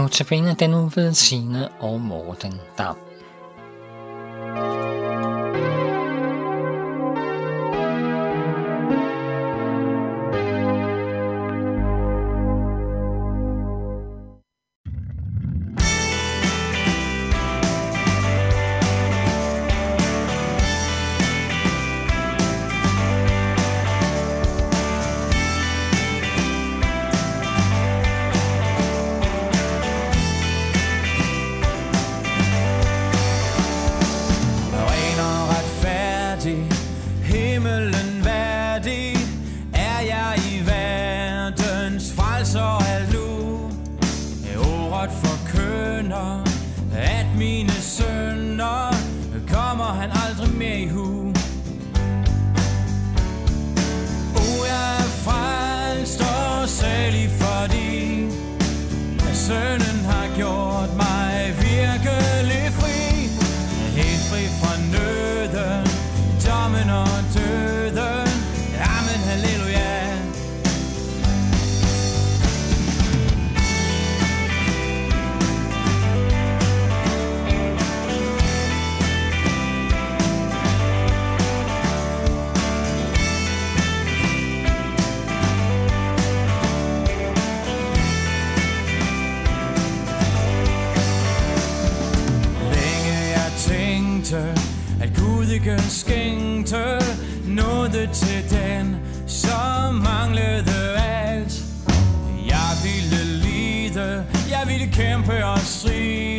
Notabene den uvedsigende og Morten Dam. Ikke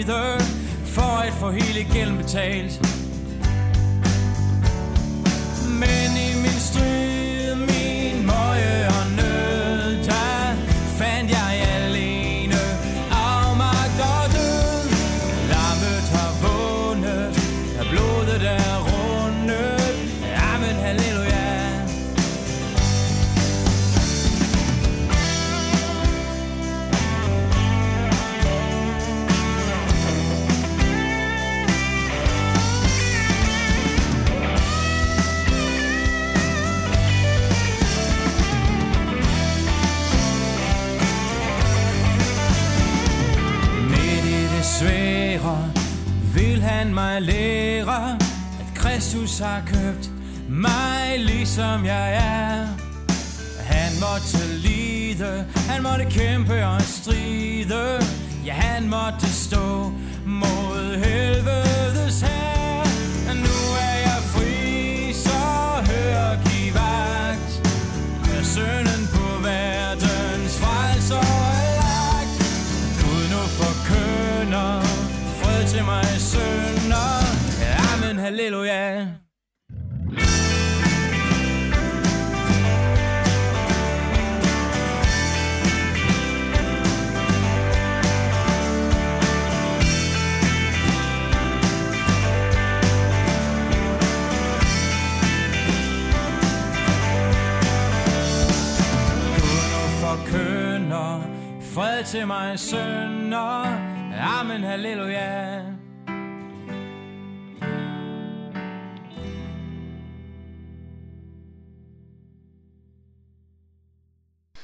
stride, for at få hele gælden betalt. Men i min strid, Kristus har købt mig ligesom jeg er. Han måtte lide, han måtte kæmpe og stride, ja han måtte stå til mig sønder. Amen, halleluja.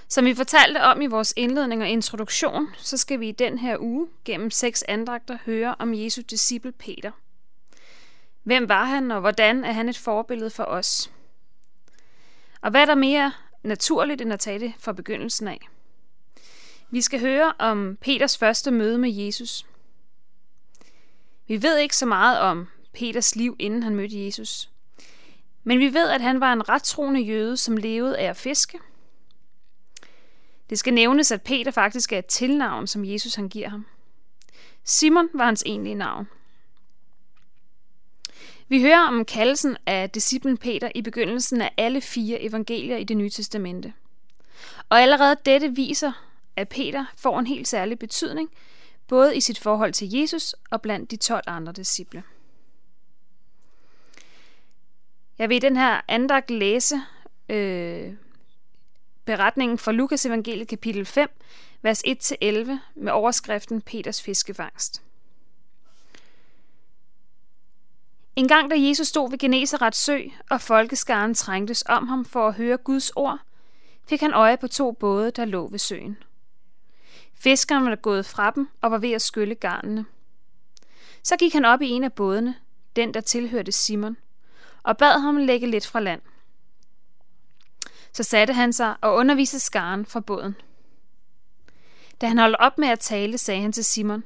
Som vi fortalte om i vores indledning og introduktion, så skal vi i den her uge gennem seks andragter høre om Jesu disciple Peter. Hvem var han, og hvordan er han et forbillede for os? Og hvad er der mere naturligt end at tage det fra begyndelsen af? Vi skal høre om Peters første møde med Jesus. Vi ved ikke så meget om Peters liv, inden han mødte Jesus. Men vi ved, at han var en rettroende jøde, som levede af at fiske – det skal nævnes, at Peter faktisk er et tilnavn, som Jesus han giver ham. Simon var hans egentlige navn. Vi hører om kaldelsen af disciplen Peter i begyndelsen af alle fire evangelier i det nye testamente. Og allerede dette viser, at Peter får en helt særlig betydning, både i sit forhold til Jesus og blandt de 12 andre disciple. Jeg vil i den her andagt læse øh, beretningen fra Lukas evangeliet kapitel 5, vers 1-11 med overskriften Peters fiskefangst. En gang da Jesus stod ved Genesarets sø, og folkeskaren trængtes om ham for at høre Guds ord, fik han øje på to både, der lå ved søen. Fiskeren var gået fra dem og var ved at skylle garnene. Så gik han op i en af bådene, den der tilhørte Simon, og bad ham lægge lidt fra land. Så satte han sig og underviste skaren fra båden. Da han holdt op med at tale, sagde han til Simon,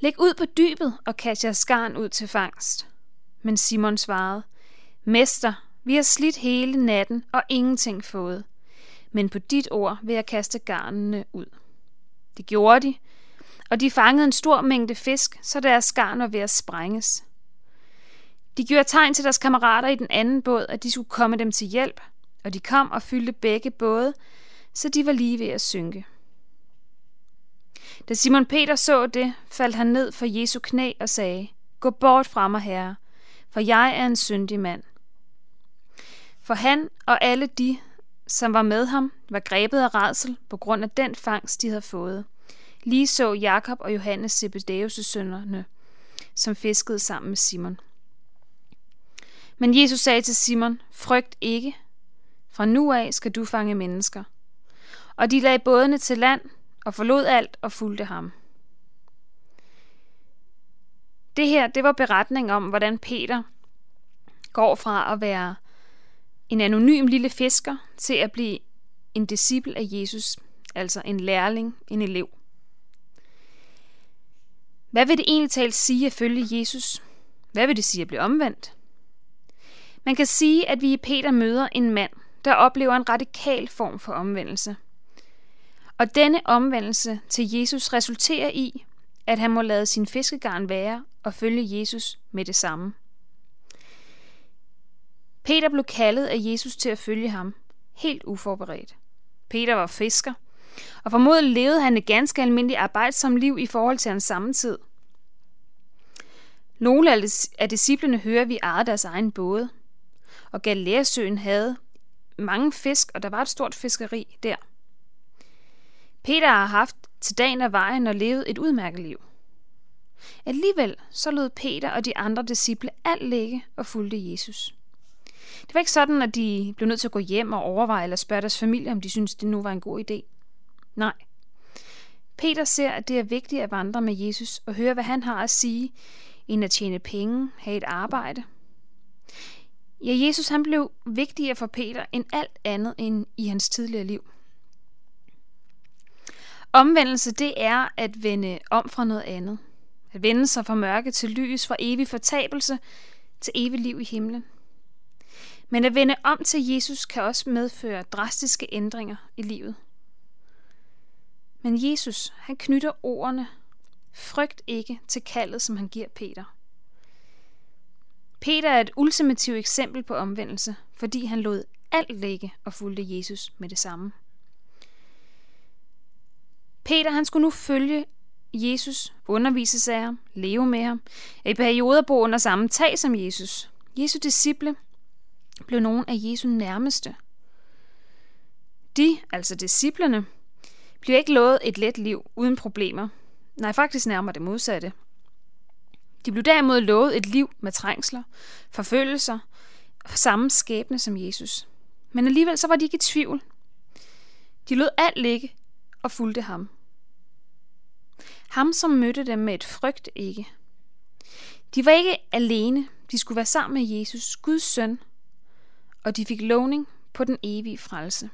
Læg ud på dybet og kast jeres skaren ud til fangst. Men Simon svarede, Mester, vi har slidt hele natten og ingenting fået. Men på dit ord vil jeg kaste garnene ud. Det gjorde de, og de fangede en stor mængde fisk, så deres garn var ved at sprænges. De gjorde tegn til deres kammerater i den anden båd, at de skulle komme dem til hjælp, og de kom og fyldte begge både, så de var lige ved at synke. Da Simon Peter så det, faldt han ned for Jesu knæ og sagde, Gå bort fra mig, herre, for jeg er en syndig mand. For han og alle de, som var med ham, var grebet af rædsel på grund af den fangst, de havde fået. Lige så Jakob og Johannes Zebedeus' sønnerne, som fiskede sammen med Simon. Men Jesus sagde til Simon, frygt ikke, fra nu af skal du fange mennesker. Og de lagde bådene til land og forlod alt og fulgte ham. Det her, det var beretning om, hvordan Peter går fra at være en anonym lille fisker til at blive en disciple af Jesus, altså en lærling, en elev. Hvad vil det egentlig talt sige at følge Jesus? Hvad vil det sige at blive omvendt? Man kan sige, at vi i Peter møder en mand, der oplever en radikal form for omvendelse. Og denne omvendelse til Jesus resulterer i, at han må lade sin fiskegarn være og følge Jesus med det samme. Peter blev kaldet af Jesus til at følge ham, helt uforberedt. Peter var fisker, og formodentlig levede han et ganske almindeligt arbejdsomt liv i forhold til hans samtid. Nogle af disciplene hører, vi ejede deres egen både, og Galileasøen havde mange fisk, og der var et stort fiskeri der. Peter har haft til dagen af vejen og levet et udmærket liv. Alligevel så lod Peter og de andre disciple alt ligge og fulgte Jesus. Det var ikke sådan, at de blev nødt til at gå hjem og overveje eller spørge deres familie, om de syntes, det nu var en god idé. Nej. Peter ser, at det er vigtigt at vandre med Jesus og høre, hvad han har at sige, end at tjene penge, have et arbejde. Ja, Jesus han blev vigtigere for Peter end alt andet end i hans tidligere liv. Omvendelse, det er at vende om fra noget andet. At vende sig fra mørke til lys, fra evig fortabelse til evigt liv i himlen. Men at vende om til Jesus kan også medføre drastiske ændringer i livet. Men Jesus, han knytter ordene, frygt ikke til kaldet, som han giver Peter. Peter er et ultimativt eksempel på omvendelse, fordi han lod alt ligge og fulgte Jesus med det samme. Peter han skulle nu følge Jesus, undervises af ham, leve med ham, i perioder bo under samme tag som Jesus. Jesu disciple blev nogle af Jesu nærmeste. De, altså disciplerne, bliver ikke lovet et let liv uden problemer. Nej, faktisk nærmere det modsatte. De blev derimod lovet et liv med trængsler, forfølgelser og samme skæbne som Jesus. Men alligevel så var de ikke i tvivl. De lod alt ligge og fulgte ham. Ham, som mødte dem med et frygt ikke. De var ikke alene. De skulle være sammen med Jesus, Guds søn, og de fik lovning på den evige frelse.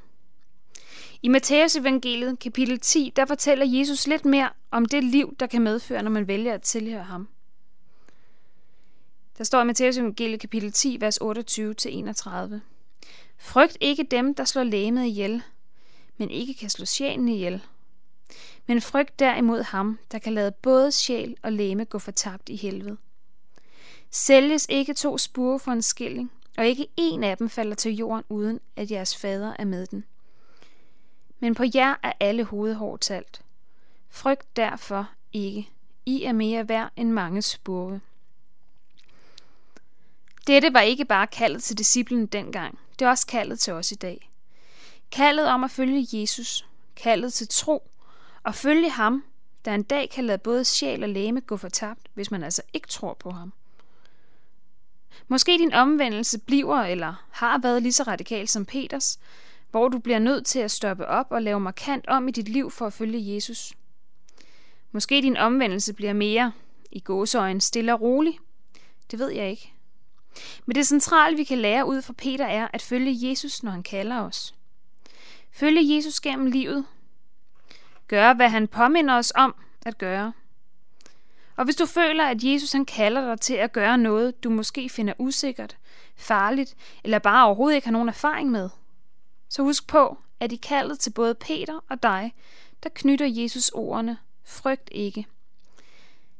I Matthæus evangeliet kapitel 10, der fortæller Jesus lidt mere om det liv, der kan medføre, når man vælger at tilhøre ham. Der står i Matthæus evangeliet kapitel 10, vers 28-31. Frygt ikke dem, der slår lægemet ihjel, men ikke kan slå sjælen ihjel. Men frygt derimod ham, der kan lade både sjæl og læme gå fortabt i helvede. Sælges ikke to spure for en skilling, og ikke en af dem falder til jorden, uden at jeres fader er med den. Men på jer er alle hovedhår talt. Frygt derfor ikke. I er mere værd end mange spurve. Dette var ikke bare kaldet til disciplen dengang, det er også kaldet til os i dag. Kaldet om at følge Jesus, kaldet til tro og følge ham, der en dag kan lade både sjæl og læme gå fortabt, hvis man altså ikke tror på ham. Måske din omvendelse bliver eller har været lige så radikal som Peters, hvor du bliver nødt til at stoppe op og lave markant om i dit liv for at følge Jesus. Måske din omvendelse bliver mere i gåseøjen stille og rolig. Det ved jeg ikke. Men det centrale, vi kan lære ud fra Peter, er at følge Jesus, når han kalder os. Følge Jesus gennem livet. Gøre, hvad han påminder os om at gøre. Og hvis du føler, at Jesus han kalder dig til at gøre noget, du måske finder usikkert, farligt, eller bare overhovedet ikke har nogen erfaring med, så husk på, at i kaldet til både Peter og dig, der knytter Jesus ordene, frygt ikke.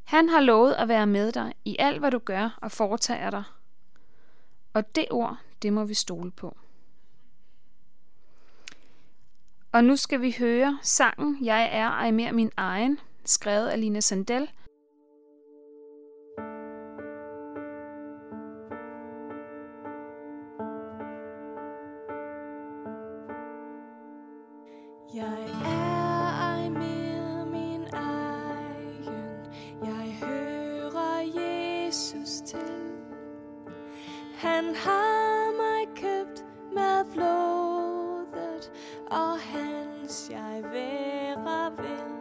Han har lovet at være med dig i alt, hvad du gør og foretager dig. Og det ord, det må vi stole på. Og nu skal vi høre sangen Jeg er ej mere min egen, skrevet af Line Sandel, Han har mig købt med blodet, og hans jeg være vil.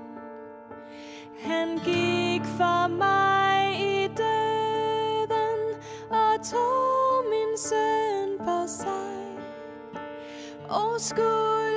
Han gik for mig i døden og tog min søn på sig. Og skulle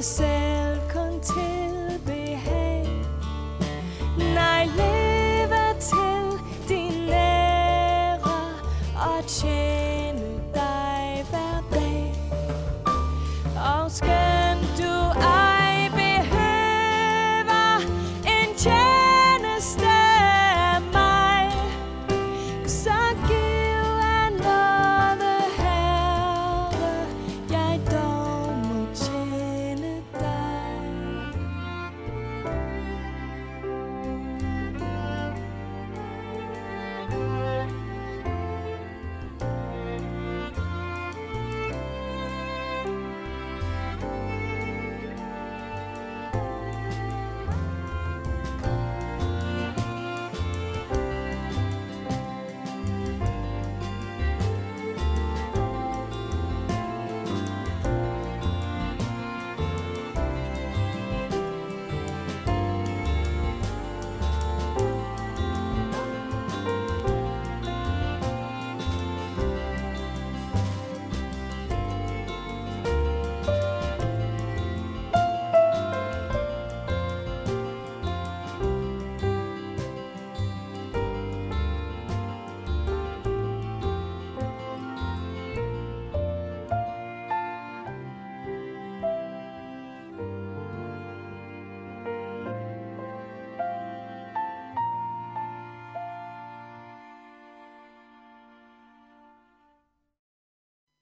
ej